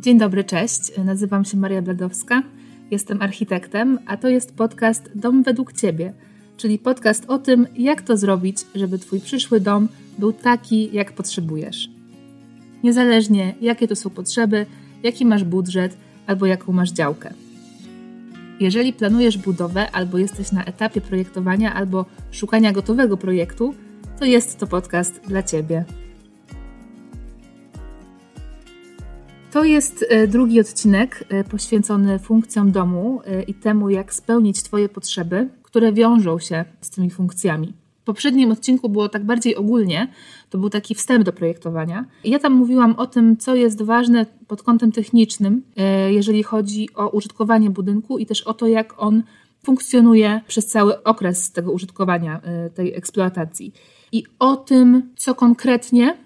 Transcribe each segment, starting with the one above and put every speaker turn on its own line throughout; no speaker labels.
Dzień dobry, cześć. Nazywam się Maria Bladowska, jestem architektem, a to jest podcast Dom według Ciebie, czyli podcast o tym, jak to zrobić, żeby Twój przyszły dom był taki, jak potrzebujesz. Niezależnie, jakie to są potrzeby, jaki masz budżet albo jaką masz działkę. Jeżeli planujesz budowę albo jesteś na etapie projektowania albo szukania gotowego projektu, to jest to podcast dla Ciebie. To jest e, drugi odcinek e, poświęcony funkcjom domu e, i temu, jak spełnić Twoje potrzeby, które wiążą się z tymi funkcjami. W poprzednim odcinku było tak bardziej ogólnie, to był taki wstęp do projektowania. Ja tam mówiłam o tym, co jest ważne pod kątem technicznym, jeżeli chodzi o użytkowanie budynku i też o to, jak on funkcjonuje przez cały okres tego użytkowania, tej eksploatacji. I o tym, co konkretnie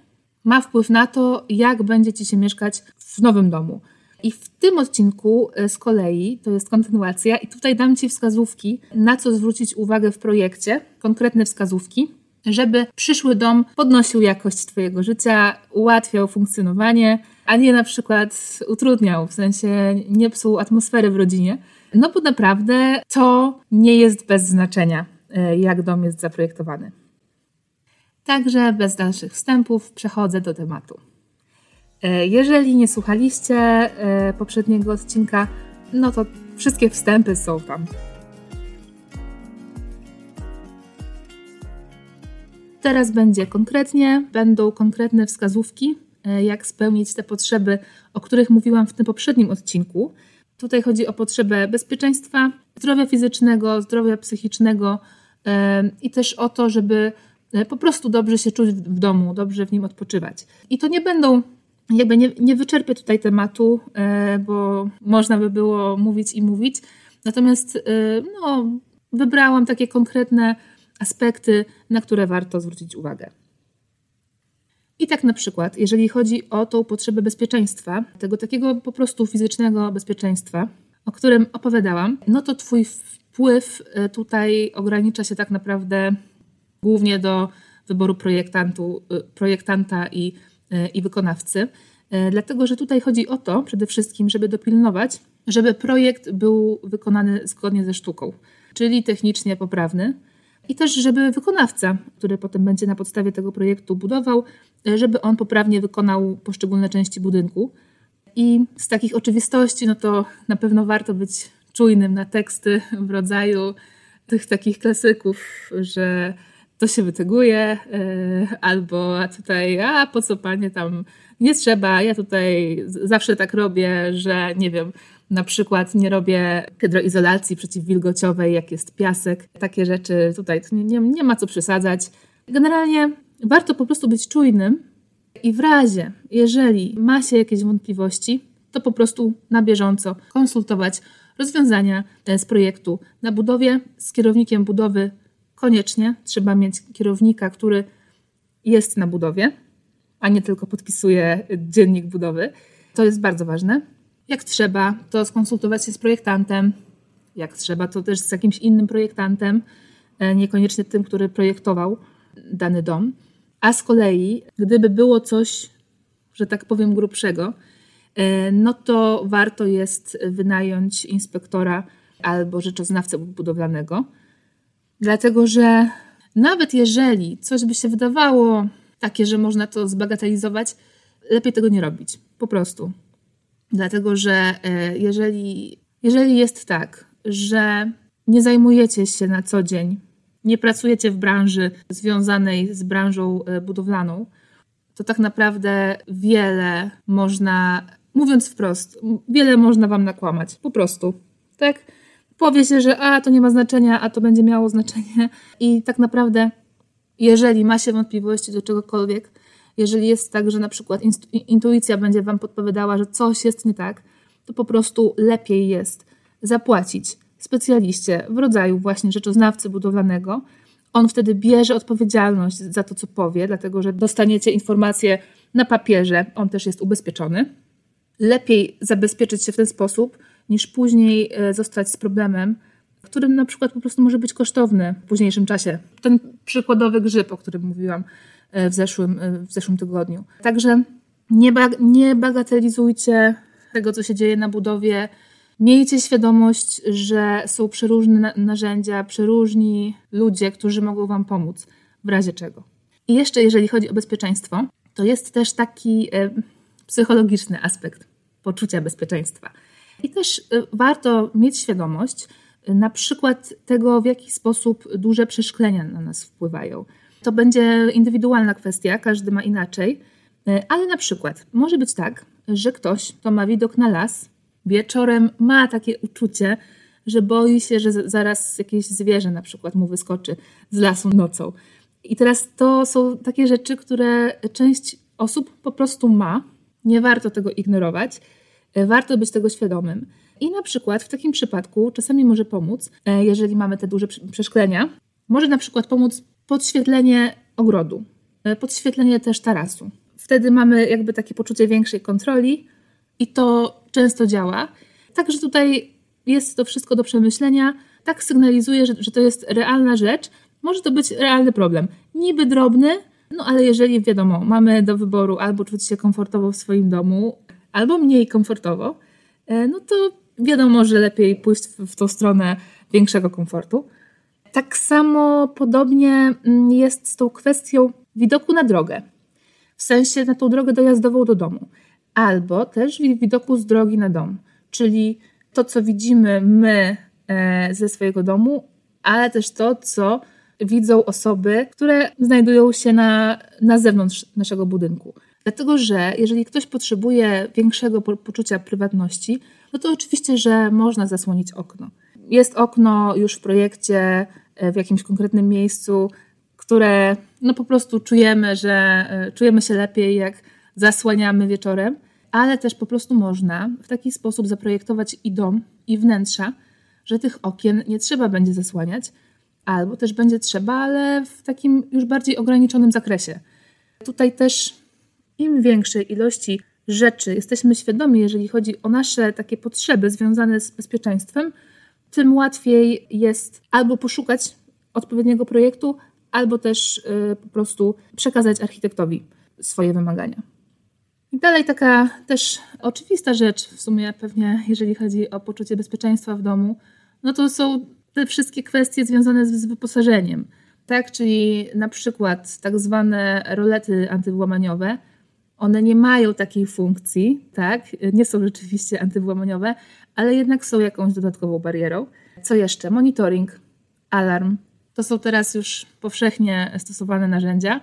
ma wpływ na to, jak będzie Ci się mieszkać w nowym domu. I w tym odcinku e, z kolei, to jest kontynuacja, i tutaj dam Ci wskazówki, na co zwrócić uwagę w projekcie, konkretne wskazówki, żeby przyszły dom podnosił jakość Twojego życia, ułatwiał funkcjonowanie, a nie na przykład utrudniał, w sensie nie psuł atmosfery w rodzinie. No bo naprawdę to nie jest bez znaczenia, e, jak dom jest zaprojektowany. Także bez dalszych wstępów przechodzę do tematu. E, jeżeli nie słuchaliście e, poprzedniego odcinka, no to wszystkie wstępy są tam. Teraz będzie konkretnie, będą konkretne wskazówki, e, jak spełnić te potrzeby, o których mówiłam w tym poprzednim odcinku. Tutaj chodzi o potrzebę bezpieczeństwa, zdrowia fizycznego, zdrowia psychicznego i też o to, żeby po prostu dobrze się czuć w domu, dobrze w nim odpoczywać. I to nie będą jakby nie, nie wyczerpię tutaj tematu, e, bo można by było mówić i mówić. Natomiast e, no, wybrałam takie konkretne aspekty, na które warto zwrócić uwagę. I tak na przykład, jeżeli chodzi o tą potrzebę bezpieczeństwa, tego takiego po prostu fizycznego bezpieczeństwa, o którym opowiadałam, no to Twój wpływ tutaj ogranicza się tak naprawdę głównie do wyboru projektantu, projektanta i E, i wykonawcy. E, dlatego, że tutaj chodzi o to przede wszystkim, żeby dopilnować, żeby projekt był wykonany zgodnie ze sztuką, czyli technicznie poprawny. I też, żeby wykonawca, który potem będzie na podstawie tego projektu budował, żeby on poprawnie wykonał poszczególne części budynku. I z takich oczywistości, no to na pewno warto być czujnym na teksty w rodzaju tych takich klasyków, że to się wytyguje, e, albo a tutaj, a po co panie tam, nie trzeba, ja tutaj zawsze tak robię, że nie wiem, na przykład nie robię hydroizolacji przeciwwilgociowej, jak jest piasek, takie rzeczy tutaj nie, nie, nie ma co przesadzać. Generalnie warto po prostu być czujnym i w razie, jeżeli ma się jakieś wątpliwości, to po prostu na bieżąco konsultować rozwiązania e, z projektu na budowie z kierownikiem budowy koniecznie trzeba mieć kierownika, który jest na budowie, a nie tylko podpisuje dziennik budowy. To jest bardzo ważne. Jak trzeba, to skonsultować się z projektantem. Jak trzeba, to też z jakimś innym projektantem, e, niekoniecznie tym, który projektował dany dom. A z kolei, gdyby było coś, że tak powiem, grubszego, e, no to warto jest wynająć inspektora albo rzeczoznawcę budowlanego Dlatego, że nawet jeżeli coś by się wydawało takie, że można to zbagatelizować, lepiej tego nie robić. Po prostu. Dlatego, że e, jeżeli, jeżeli jest tak, że nie zajmujecie się na co dzień, nie pracujecie w branży związanej z branżą e, budowlaną, to tak naprawdę wiele można, mówiąc wprost, wiele można wam nakłamać. Po prostu. Tak? Powie się, że a to nie ma znaczenia, a to będzie miało znaczenie. I tak naprawdę, jeżeli ma się wątpliwości do czegokolwiek, jeżeli jest tak, że na przykład intuicja będzie Wam podpowiadała, że coś jest nie tak, to po prostu lepiej jest zapłacić specjaliście w rodzaju właśnie rzeczoznawcy budowlanego. On wtedy bierze odpowiedzialność za to, co powie, dlatego że dostaniecie informację na papierze, on też jest ubezpieczony. Lepiej zabezpieczyć się w ten sposób, niż później e, zostać z problemem, którym na przykład po prostu może być kosztowny w późniejszym czasie. Ten przykładowy grzyb, o którym mówiłam e, w zeszłym, e, w zeszłym tygodniu. Także nie, nie bagatelizujcie tego, co się dzieje na budowie. Miejcie świadomość, że są przeróżne narzędzia, przeróżni ludzie, którzy mogą Wam pomóc w razie czego. I jeszcze, jeżeli chodzi o bezpieczeństwo, to jest też taki e, psychologiczny aspekt poczucia bezpieczeństwa. I też e, warto mieć świadomość e, na przykład tego, w jaki sposób duże przeszklenia na nas wpływają. To będzie indywidualna kwestia, każdy ma inaczej, ale na przykład może być tak, że ktoś, kto ma widok na las, wieczorem ma takie uczucie, że boi się, że zaraz jakieś zwierzę na przykład mu wyskoczy z lasu nocą. I teraz to są takie rzeczy, które część osób po prostu ma. Nie warto tego ignorować. Warto być tego świadomym. I na przykład w takim przypadku czasami może pomóc, e, jeżeli mamy te duże przeszklenia, może na przykład pomóc podświetlenie ogrodu, e, podświetlenie też tarasu. Wtedy mamy jakby takie poczucie większej kontroli i to często działa. Także tutaj jest to wszystko do przemyślenia. Tak sygnalizuje, że, że to jest realna rzecz. Może to być realny problem. Niby drobny, no ale jeżeli wiadomo, mamy do wyboru albo czuć się komfortowo w swoim domu, albo mniej komfortowo, e, no to wiadomo, że lepiej pójść w tą stronę większego komfortu. Tak samo podobnie mm, jest z tą kwestią widoku na drogę, w sensie na tą drogę dojazdową do domu, albo też widoku z drogi na dom, czyli to, co widzimy my e, ze swojego domu, ale też to, co widzą osoby, które znajdują się na, na zewnątrz naszego budynku. Dlatego, że jeżeli ktoś potrzebuje większego poczucia prywatności, no to oczywiście, że można zasłonić okno. Jest okno już w projekcie e, w jakimś konkretnym miejscu, które no po prostu czujemy, że e, czujemy się lepiej, jak zasłaniamy wieczorem, ale też po prostu można w taki sposób zaprojektować i dom, i wnętrza, że tych okien nie trzeba będzie zasłaniać, albo też będzie trzeba, ale w takim już bardziej ograniczonym zakresie. Tutaj też im większej ilości rzeczy jesteśmy świadomi, jeżeli chodzi o nasze takie potrzeby związane z bezpieczeństwem, tym łatwiej jest albo poszukać odpowiedniego projektu, albo też yy, po prostu przekazać architektowi swoje wymagania. I dalej taka też oczywista rzecz, w sumie pewnie, jeżeli chodzi o poczucie bezpieczeństwa w domu, no to są te wszystkie kwestie związane z wyposażeniem, tak? Czyli na przykład tak zwane rolety antywłamaniowe, one nie mają takiej funkcji, tak? Nie są rzeczywiście antywłamaniowe, ale jednak są jakąś dodatkową barierą. Co jeszcze? Monitoring, alarm. To są teraz już powszechnie stosowane narzędzia.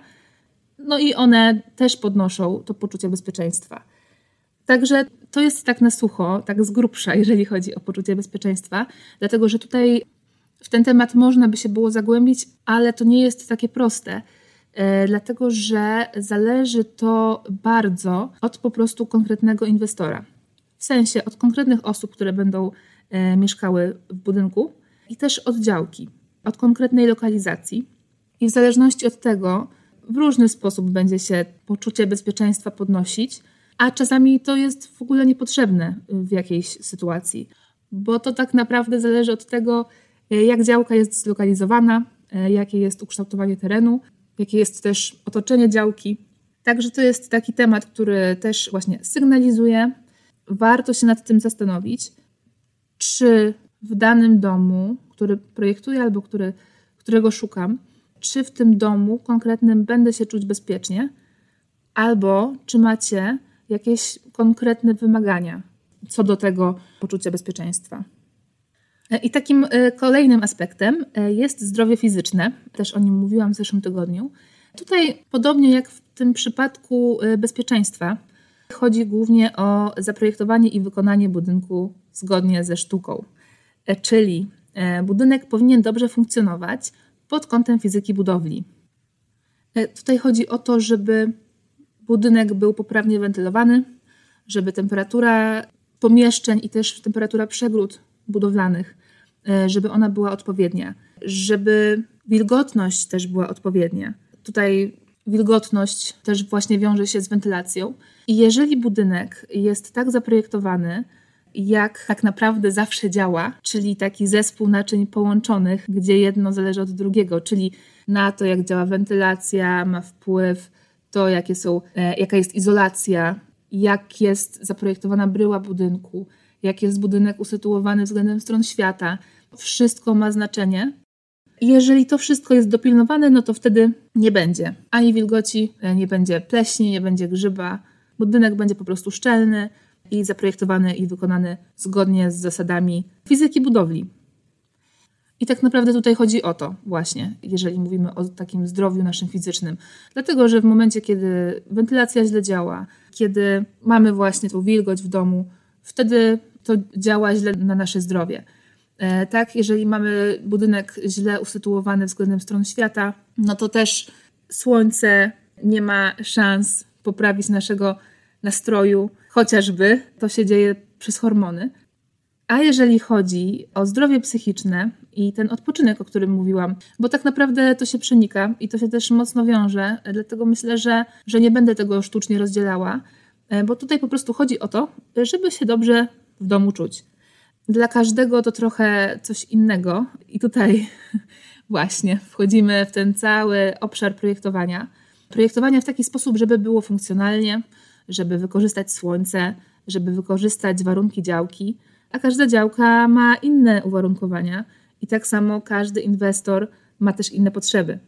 No i one też podnoszą to poczucie bezpieczeństwa. Także to jest tak na sucho, tak z grubsza, jeżeli chodzi o poczucie bezpieczeństwa, dlatego że tutaj w ten temat można by się było zagłębić, ale to nie jest takie proste, dlatego że zależy to bardzo od po prostu konkretnego inwestora. W sensie od konkretnych osób, które będą e, mieszkały w budynku i też od działki, od konkretnej lokalizacji. I w zależności od tego, w różny sposób będzie się poczucie bezpieczeństwa podnosić, a czasami to jest w ogóle niepotrzebne w jakiejś sytuacji, bo to tak naprawdę zależy od tego, E, jak działka jest zlokalizowana, e, jakie jest ukształtowanie terenu, jakie jest też otoczenie działki. Także to jest taki temat, który też właśnie sygnalizuje. Warto się nad tym zastanowić, czy w danym domu, który projektuję albo który, którego szukam, czy w tym domu konkretnym będę się czuć bezpiecznie, albo czy macie jakieś konkretne wymagania co do tego poczucia bezpieczeństwa. I takim e, kolejnym aspektem e, jest zdrowie fizyczne. Też o nim mówiłam w zeszłym tygodniu. Tutaj, podobnie jak w tym przypadku e, bezpieczeństwa, chodzi głównie o zaprojektowanie i wykonanie budynku zgodnie ze sztuką. Czyli budynek powinien dobrze funkcjonować pod kątem fizyki budowli. Tutaj chodzi o to, żeby budynek był poprawnie wentylowany, żeby temperatura pomieszczeń i też temperatura przegród budowlanych E, żeby ona była odpowiednia, żeby wilgotność też była odpowiednia. Tutaj wilgotność też właśnie wiąże się z wentylacją. I jeżeli budynek jest tak zaprojektowany, jak tak naprawdę zawsze działa, czyli taki zespół naczyń połączonych, gdzie jedno zależy od drugiego, czyli na to, jak działa wentylacja, ma wpływ to, jakie są, e, jaka jest izolacja, jak jest zaprojektowana bryła budynku, jak jest budynek usytuowany względem stron świata. Wszystko ma znaczenie. Jeżeli to wszystko jest dopilnowane, no to wtedy nie będzie ani wilgoci, nie będzie pleśni, nie będzie grzyba. Budynek będzie po prostu szczelny i zaprojektowany i wykonany zgodnie z zasadami fizyki budowli. I tak naprawdę tutaj chodzi o to właśnie, jeżeli mówimy o takim zdrowiu naszym fizycznym. Dlatego, że w momencie, kiedy wentylacja źle działa, kiedy mamy właśnie tą wilgoć w domu, wtedy to działa źle na nasze zdrowie. E, tak, jeżeli mamy budynek źle usytuowany względem stron świata, no to też słońce nie ma szans poprawić naszego nastroju, chociażby to się dzieje przez hormony. A jeżeli chodzi o zdrowie psychiczne i ten odpoczynek, o którym mówiłam, bo tak naprawdę to się przenika i to się też mocno wiąże, dlatego myślę, że, że nie będę tego sztucznie rozdzielała, e, bo tutaj po prostu chodzi o to, żeby się dobrze w domu czuć. Dla każdego to trochę coś innego, i tutaj właśnie wchodzimy w ten cały obszar projektowania. Projektowania w taki sposób, żeby było funkcjonalnie, żeby wykorzystać słońce, żeby wykorzystać warunki działki, a każda działka ma inne uwarunkowania i tak samo każdy inwestor ma też inne potrzeby.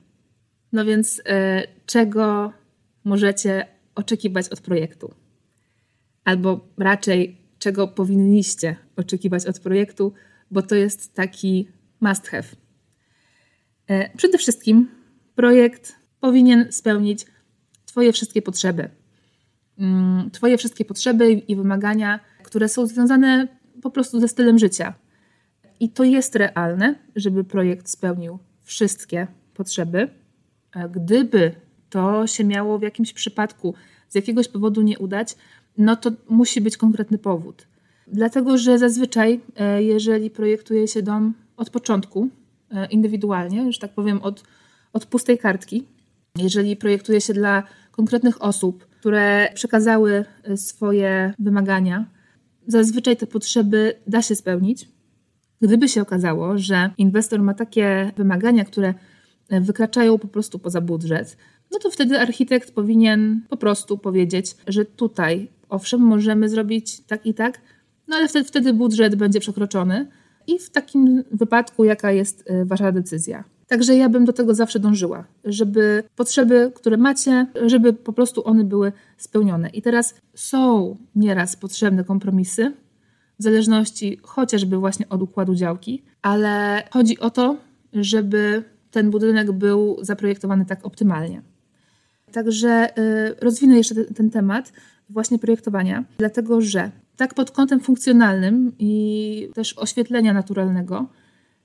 No więc e, czego możecie oczekiwać od projektu? Albo raczej czego powinniście oczekiwać od projektu, bo to jest taki must have. E, przede wszystkim projekt powinien spełnić Twoje wszystkie potrzeby. Mm, twoje wszystkie potrzeby i wymagania, które są związane po prostu ze stylem życia. I to jest realne, żeby projekt spełnił wszystkie potrzeby. Gdyby to się miało w jakimś przypadku z jakiegoś powodu nie udać, no to musi być konkretny powód. Dlatego, że zazwyczaj, e, jeżeli projektuje się dom od początku, e, indywidualnie, że tak powiem, od, od pustej kartki, jeżeli projektuje się dla konkretnych osób, które przekazały e, swoje wymagania, zazwyczaj te potrzeby da się spełnić. Gdyby się okazało, że inwestor ma takie wymagania, które wykraczają po prostu poza budżet, no to wtedy architekt powinien po prostu powiedzieć, że tutaj owszem, możemy zrobić tak i tak, no ale wtedy, wtedy budżet będzie przekroczony i w takim wypadku jaka jest e, wasza decyzja. Także ja bym do tego zawsze dążyła, żeby potrzeby, które macie, żeby po prostu one były spełnione. I teraz są nieraz potrzebne kompromisy, w zależności chociażby właśnie od układu działki, ale chodzi o to, żeby ten budynek był zaprojektowany tak optymalnie. Także y, rozwinę jeszcze ten temat właśnie projektowania, dlatego że tak pod kątem funkcjonalnym i też oświetlenia naturalnego,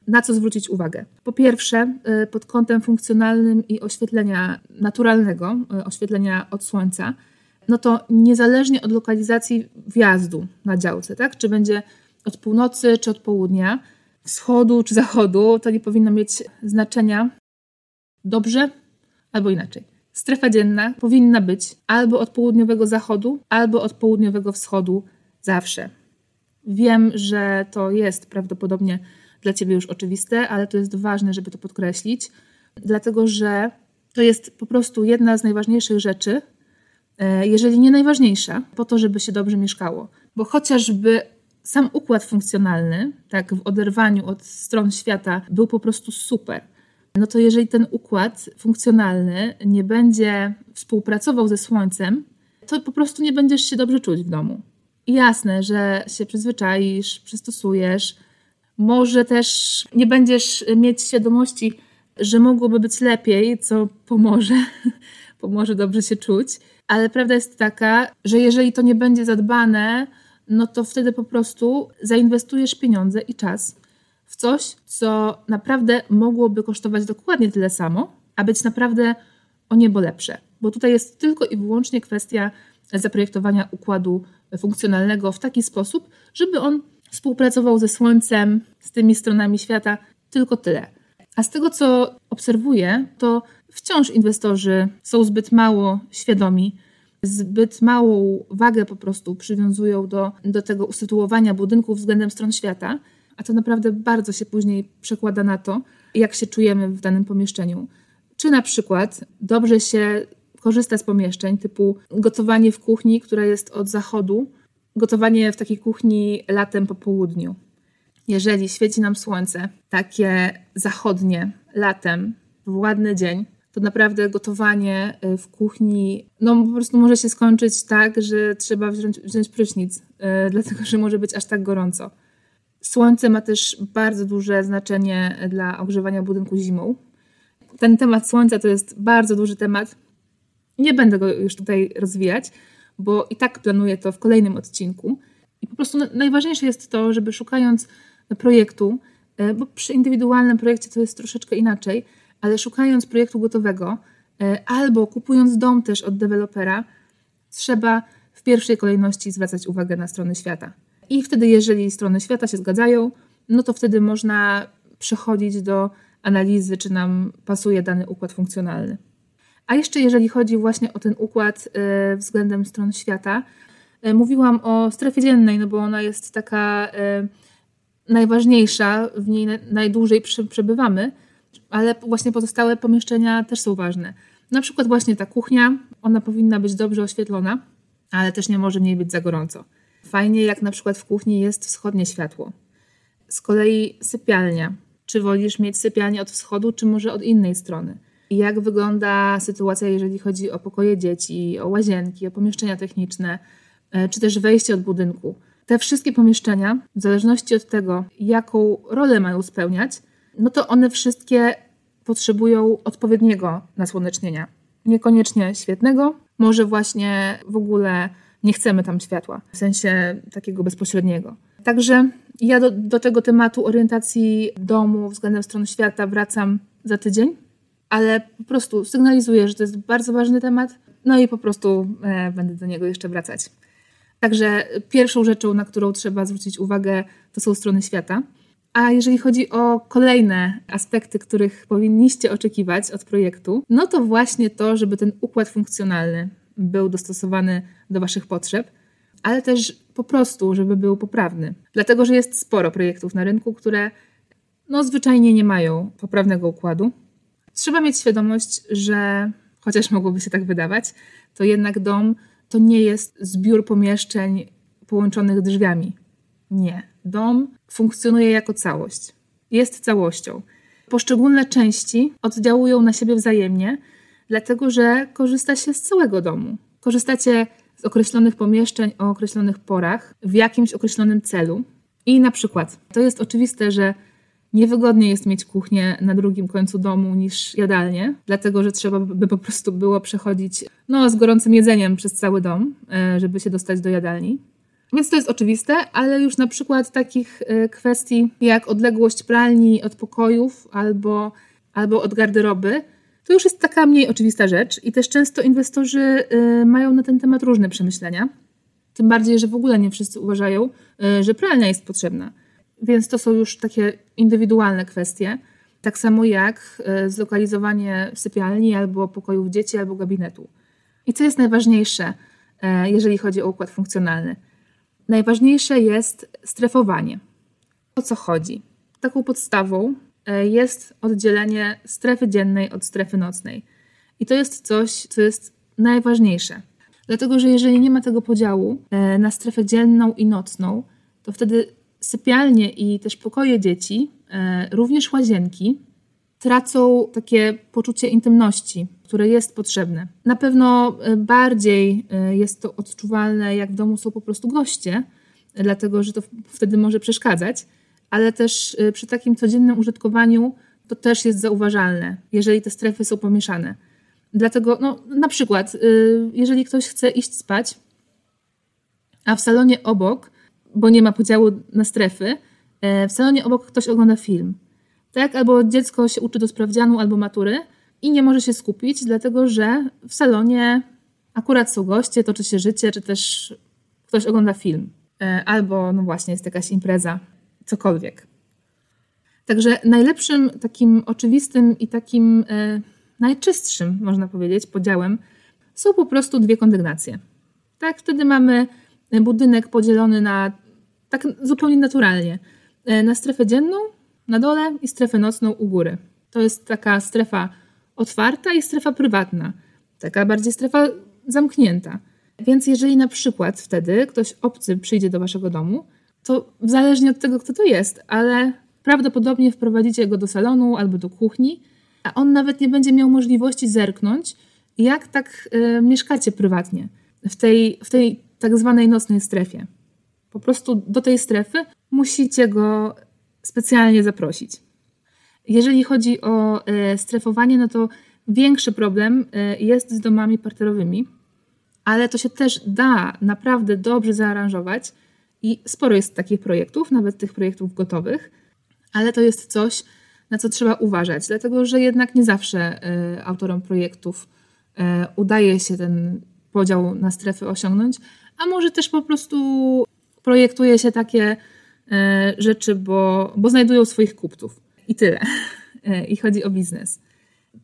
na co zwrócić uwagę? Po pierwsze, y, pod kątem funkcjonalnym i oświetlenia naturalnego, y, oświetlenia od słońca, no to niezależnie od lokalizacji wjazdu na działce, tak? czy będzie od północy, czy od południa, wschodu, czy zachodu, to nie powinno mieć znaczenia dobrze albo inaczej. Strefa dzienna powinna być albo od południowego zachodu, albo od południowego wschodu zawsze. Wiem, że to jest prawdopodobnie dla Ciebie już oczywiste, ale to jest ważne, żeby to podkreślić, dlatego że to jest po prostu jedna z najważniejszych rzeczy, e, jeżeli nie najważniejsza, po to, żeby się dobrze mieszkało. Bo chociażby sam układ funkcjonalny, tak w oderwaniu od stron świata, był po prostu super. No to jeżeli ten układ funkcjonalny nie będzie współpracował ze słońcem, to po prostu nie będziesz się dobrze czuć w domu. I jasne, że się przyzwyczaisz, przystosujesz, może też nie będziesz mieć świadomości, że mogłoby być lepiej, co pomoże, pomoże dobrze się czuć. Ale prawda jest taka, że jeżeli to nie będzie zadbane, no to wtedy po prostu zainwestujesz pieniądze i czas coś, co naprawdę mogłoby kosztować dokładnie tyle samo, a być naprawdę o niebo lepsze. Bo tutaj jest tylko i wyłącznie kwestia zaprojektowania układu funkcjonalnego w taki sposób, żeby on współpracował ze Słońcem, z tymi stronami świata, tylko tyle. A z tego, co obserwuję, to wciąż inwestorzy są zbyt mało świadomi, zbyt małą wagę po prostu przywiązują do, do tego usytuowania budynków względem stron świata, a to naprawdę bardzo się później przekłada na to, jak się czujemy w danym pomieszczeniu. Czy na przykład dobrze się korzysta z pomieszczeń typu gotowanie w kuchni, która jest od zachodu, gotowanie w takiej kuchni latem po południu. Jeżeli świeci nam słońce, takie zachodnie, latem, w ładny dzień, to naprawdę gotowanie y, w kuchni, no po prostu może się skończyć tak, że trzeba wziąć, wziąć prysznic, yy, dlatego że może być aż tak gorąco. Słońce ma też bardzo duże znaczenie dla ogrzewania budynku zimą. Ten temat słońca to jest bardzo duży temat. Nie będę go już tutaj rozwijać, bo i tak planuję to w kolejnym odcinku. I po prostu najważniejsze jest to, żeby szukając projektu, e, bo przy indywidualnym projekcie to jest troszeczkę inaczej, ale szukając projektu gotowego e, albo kupując dom też od dewelopera, trzeba w pierwszej kolejności zwracać uwagę na strony świata. I wtedy, jeżeli strony świata się zgadzają, no to wtedy można przechodzić do analizy, czy nam pasuje dany układ funkcjonalny. A jeszcze jeżeli chodzi właśnie o ten układ y, względem stron świata, y, mówiłam o strefie dziennej, no bo ona jest taka y, najważniejsza, w niej najdłużej przebywamy, ale właśnie pozostałe pomieszczenia też są ważne. Na przykład właśnie ta kuchnia, ona powinna być dobrze oświetlona, ale też nie może w niej być za gorąco. Fajnie, jak na przykład w kuchni jest wschodnie światło. Z kolei sypialnia. Czy wolisz mieć sypialnię od wschodu, czy może od innej strony? I jak wygląda sytuacja, jeżeli chodzi o pokoje dzieci, o łazienki, o pomieszczenia techniczne, e, czy też wejście od budynku? Te wszystkie pomieszczenia, w zależności od tego, jaką rolę mają spełniać, no to one wszystkie potrzebują odpowiedniego nasłonecznienia. Niekoniecznie świetnego, może właśnie w ogóle nie chcemy tam światła, w sensie takiego bezpośredniego. Także ja do, do tego tematu orientacji domu względem stron świata wracam za tydzień, ale po prostu sygnalizuję, że to jest bardzo ważny temat, no i po prostu e, będę do niego jeszcze wracać. Także pierwszą rzeczą, na którą trzeba zwrócić uwagę, to są strony świata. A jeżeli chodzi o kolejne aspekty, których powinniście oczekiwać od projektu, no to właśnie to, żeby ten układ funkcjonalny był dostosowany do Waszych potrzeb, ale też po prostu, żeby był poprawny. Dlatego, że jest sporo projektów na rynku, które no, zwyczajnie nie mają poprawnego układu. Trzeba mieć świadomość, że chociaż mogłoby się tak wydawać, to jednak dom to nie jest zbiór pomieszczeń połączonych drzwiami. Nie. Dom funkcjonuje jako całość. Jest całością. Poszczególne części oddziałują na siebie wzajemnie, dlatego że korzysta się z całego domu. Korzystacie z określonych pomieszczeń o określonych porach, w jakimś określonym celu. I na przykład, to jest oczywiste, że niewygodniej jest mieć kuchnię na drugim końcu domu niż jadalnię, dlatego że trzeba by po prostu było przechodzić no, z gorącym jedzeniem przez cały dom, e, żeby się dostać do jadalni. Więc to jest oczywiste, ale już na przykład takich e, kwestii jak odległość pralni od pokojów albo, albo od garderoby, to już jest taka mniej oczywista rzecz i też często inwestorzy e, mają na ten temat różne przemyślenia. Tym bardziej, że w ogóle nie wszyscy uważają, e, że pralnia jest potrzebna. Więc to są już takie indywidualne kwestie. Tak samo jak zlokalizowanie sypialni albo pokojów dzieci, albo gabinetu. I co jest najważniejsze, jeżeli chodzi o układ funkcjonalny? Najważniejsze jest strefowanie. O co chodzi? Taką podstawą jest oddzielenie strefy dziennej od strefy nocnej. I to jest coś, co jest najważniejsze. Dlatego, że jeżeli nie ma tego podziału e, na strefę dzienną i nocną, to wtedy sypialnie i też pokoje dzieci, e, również łazienki, tracą takie poczucie intymności, które jest potrzebne. Na pewno e, bardziej e, jest to odczuwalne, jak w domu są po prostu goście, dlatego że to wtedy może przeszkadzać, ale też e, przy takim codziennym użytkowaniu to też jest zauważalne, jeżeli te strefy są pomieszane. Dlatego, no, na przykład, jeżeli ktoś chce iść spać, a w salonie obok, bo nie ma podziału na strefy, w salonie obok ktoś ogląda film tak? Albo dziecko się uczy do sprawdzianu albo matury i nie może się skupić, dlatego że w salonie akurat są goście, toczy się życie, czy też ktoś ogląda film. Albo, no właśnie, jest jakaś impreza, cokolwiek. Także najlepszym, takim oczywistym i takim e, najczystszym, można powiedzieć, podziałem są po prostu dwie kondygnacje. Tak, wtedy mamy budynek podzielony na tak zupełnie naturalnie e, na strefę dzienną na dole i strefę nocną u góry. To jest taka strefa otwarta i strefa prywatna. taka bardziej strefa zamknięta. Więc jeżeli na przykład wtedy ktoś obcy przyjdzie do waszego domu, to zależnie od tego, kto to jest, ale prawdopodobnie wprowadzicie go do salonu albo do kuchni, a on nawet nie będzie miał możliwości zerknąć, jak tak y, mieszkacie prywatnie w tej, w tej tak zwanej nocnej strefie. Po prostu do tej strefy musicie go specjalnie zaprosić. Jeżeli chodzi o y, strefowanie, no to większy problem y, jest z domami parterowymi, ale to się też da naprawdę dobrze zaaranżować i sporo jest takich projektów, nawet tych projektów gotowych, ale to jest coś, na co trzeba uważać, dlatego że jednak nie zawsze y, autorom projektów y, udaje się ten podział na strefy osiągnąć, a może też po prostu projektuje się takie y, rzeczy, bo, bo znajdują swoich kupców i tyle. I chodzi o biznes.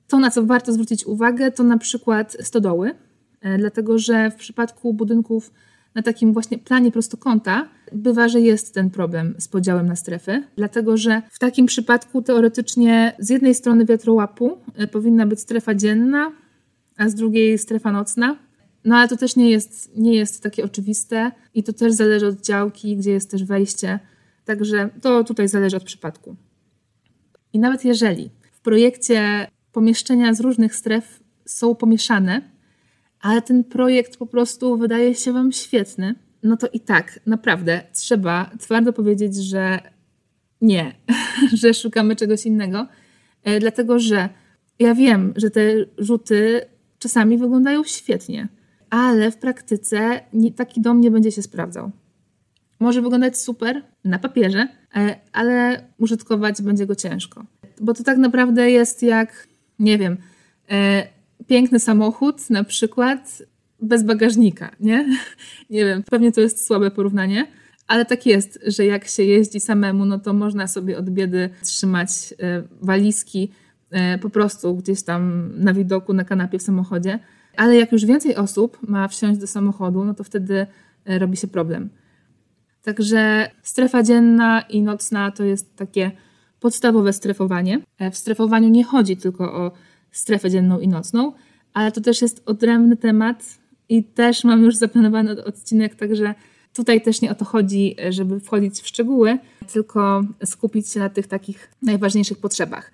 To, na co warto zwrócić uwagę, to na przykład stodoły, dlatego że w przypadku budynków na takim właśnie planie prostokąta bywa, że jest ten problem z podziałem na strefy, dlatego że w takim przypadku teoretycznie z jednej strony wiatrołapu e, powinna być strefa dzienna, a z drugiej strefa nocna. No ale to też nie jest, nie jest takie oczywiste i to też zależy od działki, gdzie jest też wejście. Także to tutaj zależy od przypadku. I nawet jeżeli w projekcie pomieszczenia z różnych stref są pomieszane, ale ten projekt po prostu wydaje się Wam świetny, no to i tak naprawdę trzeba twardo powiedzieć, że nie, że szukamy czegoś innego, e, dlatego że ja wiem, że te rzuty czasami wyglądają świetnie, ale w praktyce taki dom nie będzie się sprawdzał. Może wyglądać super na papierze, e, ale użytkować będzie go ciężko. Bo to tak naprawdę jest jak, nie wiem, e, piękny samochód, na przykład bez bagażnika, nie? Nie wiem, pewnie to jest słabe porównanie, ale tak jest, że jak się jeździ samemu, no to można sobie od biedy trzymać e, walizki e, po prostu gdzieś tam na widoku, na kanapie w samochodzie. Ale jak już więcej osób ma wsiąść do samochodu, no to wtedy e, robi się problem. Także strefa dzienna i nocna to jest takie podstawowe strefowanie. W strefowaniu nie chodzi tylko o strefę dzienną i nocną, ale to też jest odrębny temat i też mam już zaplanowany odcinek, także tutaj też nie o to chodzi, żeby wchodzić w szczegóły, tylko skupić się na tych takich najważniejszych potrzebach.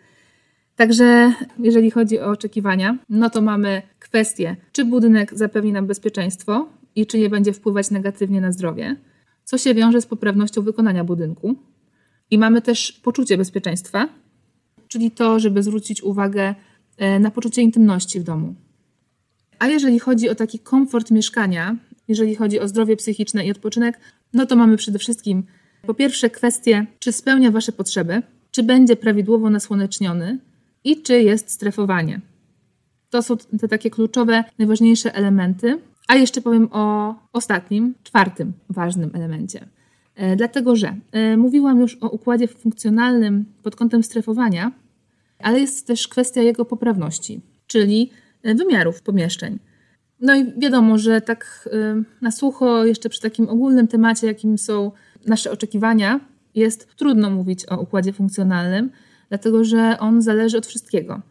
Także jeżeli chodzi o oczekiwania, no to mamy kwestię, czy budynek zapewni nam bezpieczeństwo i czy nie będzie wpływać negatywnie na zdrowie, co się wiąże z poprawnością wykonania budynku. I mamy też poczucie bezpieczeństwa, czyli to, żeby zwrócić uwagę na poczucie intymności w domu. A jeżeli chodzi o taki komfort mieszkania, jeżeli chodzi o zdrowie psychiczne i odpoczynek, no to mamy przede wszystkim po pierwsze kwestię, czy spełnia Wasze potrzeby, czy będzie prawidłowo nasłoneczniony i czy jest strefowanie. To są te takie kluczowe, najważniejsze elementy. A jeszcze powiem o ostatnim, czwartym ważnym elemencie. E, dlatego, że e, mówiłam już o układzie funkcjonalnym pod kątem strefowania, ale jest też kwestia jego poprawności, czyli e, wymiarów pomieszczeń. No i wiadomo, że tak e, na sucho, jeszcze przy takim ogólnym temacie, jakim są nasze oczekiwania, jest trudno mówić o układzie funkcjonalnym, dlatego że on zależy od wszystkiego.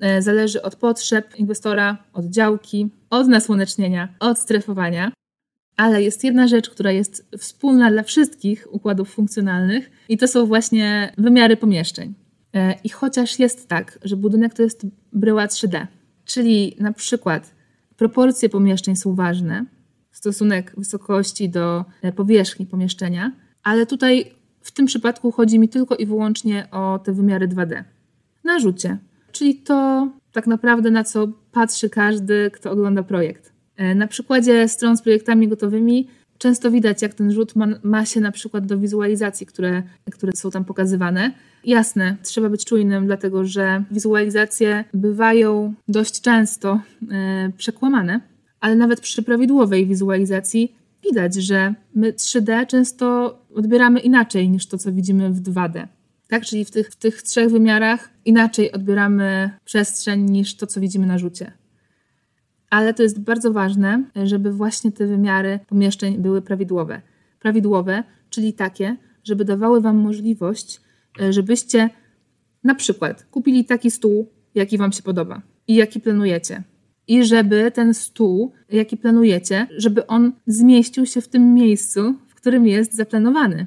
E, zależy od potrzeb inwestora, od działki, od nasłonecznienia, od strefowania. Ale jest jedna rzecz, która jest wspólna dla wszystkich układów funkcjonalnych, i to są właśnie wymiary pomieszczeń. E, I chociaż jest tak, że budynek to jest bryła 3D, czyli na przykład proporcje pomieszczeń są ważne, stosunek wysokości do e, powierzchni pomieszczenia, ale tutaj w tym przypadku chodzi mi tylko i wyłącznie o te wymiary 2D. Narzucie, czyli to tak naprawdę na co patrzy każdy, kto ogląda projekt. E, na przykładzie stron z projektami gotowymi często widać, jak ten rzut ma, ma się na przykład do wizualizacji, które, które są tam pokazywane. Jasne, trzeba być czujnym, dlatego że wizualizacje bywają dość często e, przekłamane, ale nawet przy prawidłowej wizualizacji widać, że my 3D często odbieramy inaczej niż to, co widzimy w 2D. Tak, czyli w tych, w tych trzech wymiarach inaczej odbieramy przestrzeń niż to, co widzimy na rzucie ale to jest bardzo ważne, żeby właśnie te wymiary pomieszczeń były prawidłowe. Prawidłowe, czyli takie, żeby dawały Wam możliwość, żebyście na przykład kupili taki stół, jaki Wam się podoba i jaki planujecie. i żeby ten stół, jaki planujecie, żeby on zmieścił się w tym miejscu, w którym jest zaplanowany.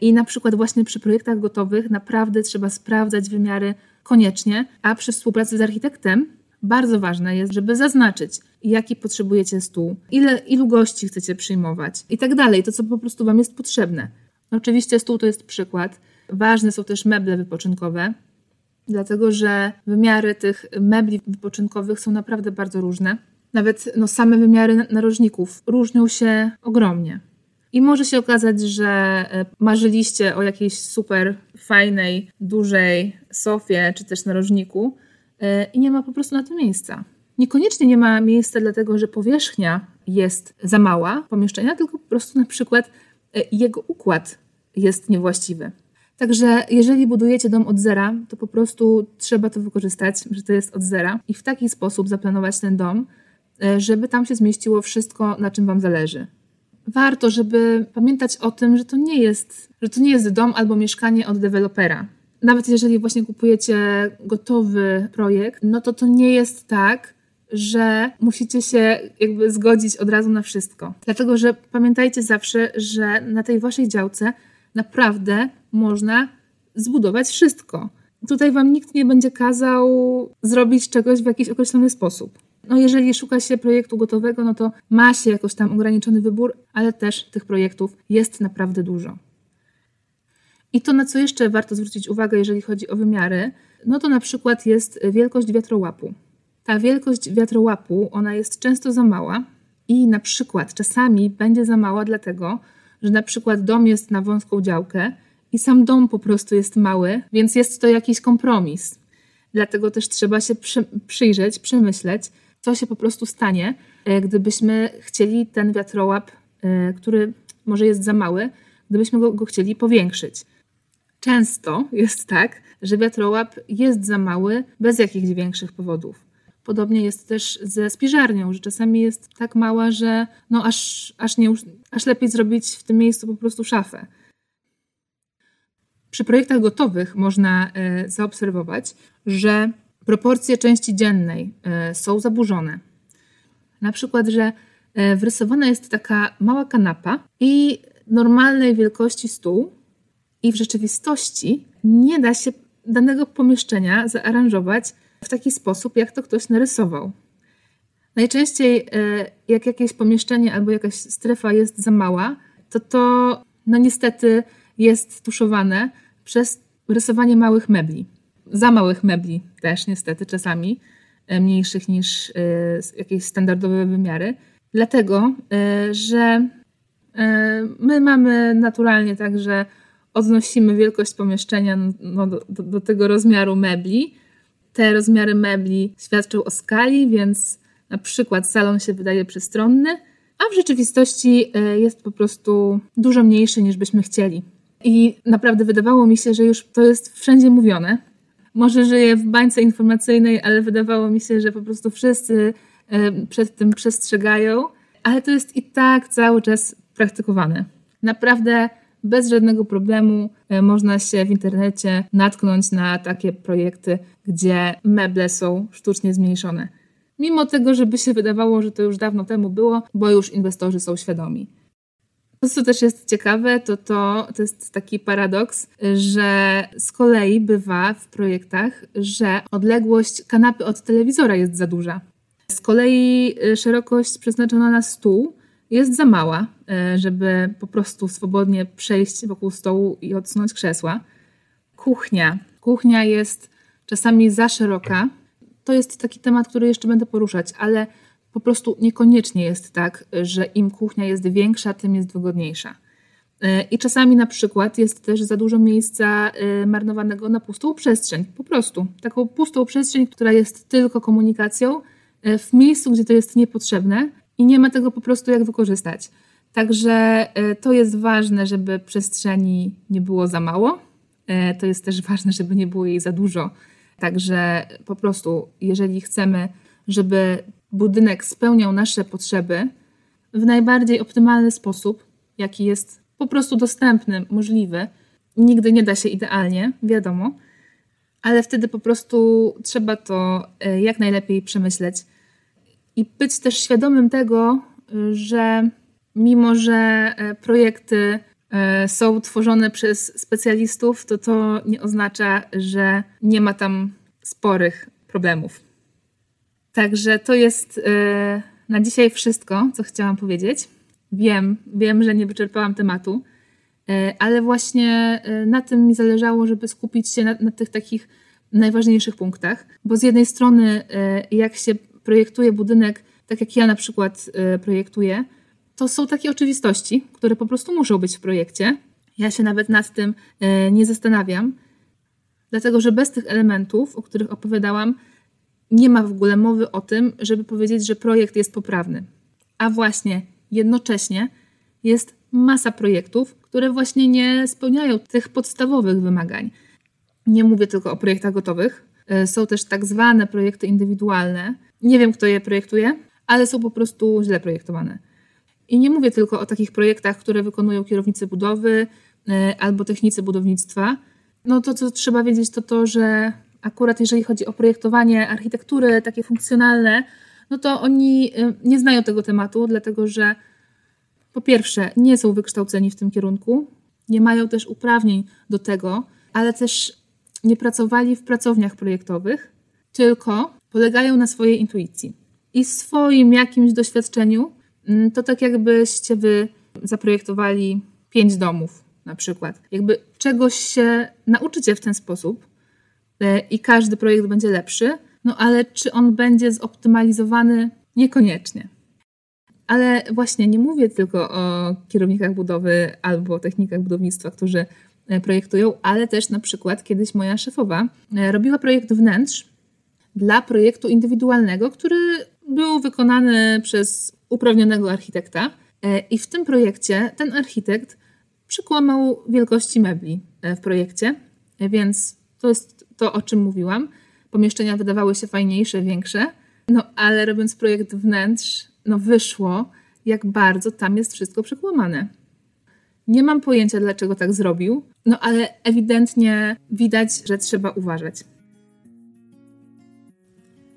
I na przykład właśnie przy projektach gotowych naprawdę trzeba sprawdzać wymiary koniecznie, a przy współpracy z architektem bardzo ważne jest, żeby zaznaczyć, jaki potrzebujecie stół, ile, ilu gości chcecie przyjmować i tak dalej, to co po prostu Wam jest potrzebne. Oczywiście stół to jest przykład. Ważne są też meble wypoczynkowe, dlatego że wymiary tych mebli wypoczynkowych są naprawdę bardzo różne. Nawet no, same wymiary narożników różnią się ogromnie. I może się okazać, że e, marzyliście o jakiejś super fajnej, dużej sofie czy też narożniku e, i nie ma po prostu na to miejsca. Niekoniecznie nie ma miejsca, dlatego że powierzchnia jest za mała pomieszczenia, tylko po prostu na przykład e, jego układ jest niewłaściwy. Także jeżeli budujecie dom od zera, to po prostu trzeba to wykorzystać, że to jest od zera i w taki sposób zaplanować ten dom, żeby tam się zmieściło wszystko, na czym Wam zależy warto, żeby pamiętać o tym, że to nie jest, że to nie jest dom albo mieszkanie od dewelopera. Nawet jeżeli właśnie kupujecie gotowy projekt, no to to nie jest tak, że musicie się jakby zgodzić od razu na wszystko. Dlatego, że pamiętajcie zawsze, że na tej waszej działce naprawdę można zbudować wszystko. Tutaj wam nikt nie będzie kazał zrobić czegoś w jakiś określony sposób. No jeżeli szuka się projektu gotowego, no to ma się jakoś tam ograniczony wybór, ale też tych projektów jest naprawdę dużo. I to, na co jeszcze warto zwrócić uwagę, jeżeli chodzi o wymiary, no to na przykład jest wielkość wiatrołapu. Ta wielkość wiatrołapu, ona jest często za mała i na przykład czasami będzie za mała dlatego, że na przykład dom jest na wąską działkę i sam dom po prostu jest mały, więc jest to jakiś kompromis. Dlatego też trzeba się przy, przyjrzeć, przemyśleć, co się po prostu stanie, e, gdybyśmy chcieli ten wiatrołap, e, który może jest za mały, gdybyśmy go, go chcieli powiększyć. Często jest tak, że wiatrołap jest za mały bez jakichś większych powodów. Podobnie jest też ze spiżarnią, że czasami jest tak mała, że no aż, aż, nie, aż lepiej zrobić w tym miejscu po prostu szafę. Przy projektach gotowych można e, zaobserwować, że proporcje części dziennej e, są zaburzone. Na przykład, że e, wrysowana jest taka mała kanapa i normalnej wielkości stół, i w rzeczywistości nie da się danego pomieszczenia zaaranżować w taki sposób, jak to ktoś narysował. Najczęściej, jak jakieś pomieszczenie albo jakaś strefa jest za mała, to to no niestety jest tuszowane przez rysowanie małych mebli za małych mebli też niestety czasami, e, mniejszych niż e, jakieś standardowe wymiary. Dlatego, e, że my mamy naturalnie tak, że odnosimy wielkość pomieszczenia no, do, do, do tego rozmiaru mebli. Te rozmiary mebli świadczą o skali, więc na przykład salon się wydaje przestronny, a w rzeczywistości jest po prostu dużo mniejszy niż byśmy chcieli. I naprawdę wydawało mi się, że już to jest wszędzie mówione, może żyję w bańce informacyjnej, ale wydawało mi się, że po prostu wszyscy przed tym przestrzegają, ale to jest i tak cały czas praktykowane. Naprawdę bez żadnego problemu e, można się w internecie natknąć na takie projekty, gdzie meble są sztucznie zmniejszone. Mimo tego, żeby się wydawało, że to już dawno temu było, bo już inwestorzy są świadomi. To, co też jest ciekawe, to, to to jest taki paradoks, że z kolei bywa w projektach, że odległość kanapy od telewizora jest za duża. Z kolei y, szerokość przeznaczona na stół jest za mała, y, żeby po prostu swobodnie przejść wokół stołu i odsunąć krzesła. Kuchnia. Kuchnia jest czasami za szeroka. To jest taki temat, który jeszcze będę poruszać, ale po prostu niekoniecznie jest tak, że im kuchnia jest większa, tym jest wygodniejsza. E, I czasami na przykład jest też za dużo miejsca e, marnowanego na pustą przestrzeń. Po prostu taką pustą przestrzeń, która jest tylko komunikacją e, w miejscu, gdzie to jest niepotrzebne i nie ma tego po prostu jak wykorzystać. Także to jest ważne, żeby przestrzeni nie było za mało. To jest też ważne, żeby nie było jej za dużo. Także po prostu, jeżeli chcemy, żeby budynek spełniał nasze potrzeby w najbardziej optymalny sposób, jaki jest po prostu dostępny, możliwy. Nigdy nie da się idealnie, wiadomo, ale wtedy po prostu trzeba to e, jak najlepiej przemyśleć. i być też świadomym tego, że mimo że projekty są tworzone przez specjalistów, to to nie oznacza, że nie ma tam sporych problemów. Także to jest na dzisiaj wszystko, co chciałam powiedzieć. Wiem, wiem, że nie wyczerpałam tematu, e, ale właśnie e, na tym mi zależało, żeby skupić się na, na tych takich najważniejszych punktach, bo z jednej strony, jak się projektuje budynek, tak jak ja na przykład projektuję, to są takie oczywistości, które po prostu muszą być w projekcie. Ja się nawet nad tym nie zastanawiam, dlatego że bez tych elementów, o których opowiadałam, nie ma w ogóle mowy o tym, żeby powiedzieć, że projekt jest poprawny. A właśnie jednocześnie jest masa projektów, które właśnie nie spełniają tych podstawowych wymagań. Nie mówię tylko o projektach gotowych, e, są też tak zwane projekty indywidualne. Nie wiem, kto je projektuje, ale są po prostu źle projektowane. I nie mówię tylko o takich projektach, które wykonują kierownicy budowy e, albo technicy budownictwa. No to, co trzeba wiedzieć, to to, że akurat jeżeli chodzi o projektowanie architektury takie funkcjonalne, no to oni y, nie znają tego tematu, dlatego że po pierwsze nie są wykształceni w tym kierunku, nie mają też uprawnień do tego, ale też nie pracowali w pracowniach projektowych, tylko polegają na swojej intuicji i swoim jakimś doświadczeniu. Mm, to tak jakbyście wy zaprojektowali pięć domów na przykład. Jakby czegoś się nauczycie w ten sposób, i każdy projekt będzie lepszy, no ale czy on będzie zoptymalizowany? Niekoniecznie. Ale właśnie nie mówię tylko o kierownikach budowy albo technikach budownictwa, którzy e, projektują, ale też na przykład kiedyś moja szefowa e, robiła projekt wnętrz dla projektu indywidualnego, który był wykonany przez uprawnionego architekta. I w tym projekcie ten architekt przykłamał wielkości mebli w projekcie, więc to jest to, o czym mówiłam. Pomieszczenia wydawały się fajniejsze, większe, no ale robiąc projekt wnętrz, no wyszło, jak bardzo tam jest wszystko przekłamane. Nie mam pojęcia, dlaczego tak zrobił, no ale ewidentnie widać, że trzeba uważać.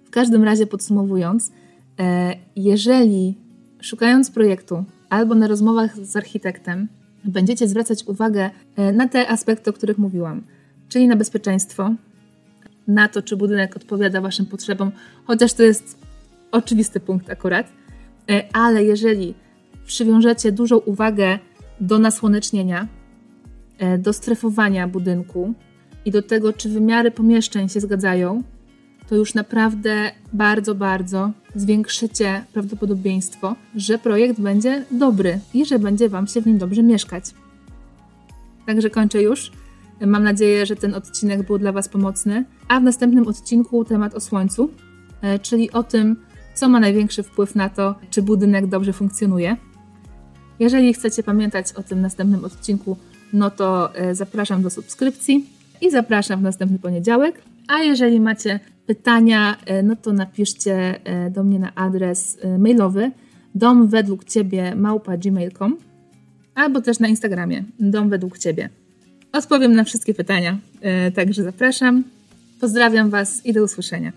W każdym razie podsumowując, e, jeżeli szukając projektu albo na rozmowach z architektem będziecie zwracać uwagę e, na te aspekty, o których mówiłam, czyli na bezpieczeństwo, na to, czy budynek odpowiada Waszym potrzebom, chociaż to jest oczywisty punkt akurat. E, ale jeżeli przywiążecie dużą uwagę do nasłonecznienia, e, do strefowania budynku i do tego, czy wymiary pomieszczeń się zgadzają, to już naprawdę bardzo, bardzo zwiększycie prawdopodobieństwo, że projekt będzie dobry i że będzie Wam się w nim dobrze mieszkać. Także kończę już. Mam nadzieję, że ten odcinek był dla Was pomocny. A w następnym odcinku temat o słońcu, e, czyli o tym, co ma największy wpływ na to, czy budynek dobrze funkcjonuje. Jeżeli chcecie pamiętać o tym następnym odcinku, no to e, zapraszam do subskrypcji i zapraszam w następny poniedziałek. A jeżeli macie pytania, e, no to napiszcie do mnie na adres mailowy dom według ciebie małpa gmail.com albo też na Instagramie dom według ciebie. Odpowiem na wszystkie pytania, także zapraszam. Pozdrawiam Was i do usłyszenia.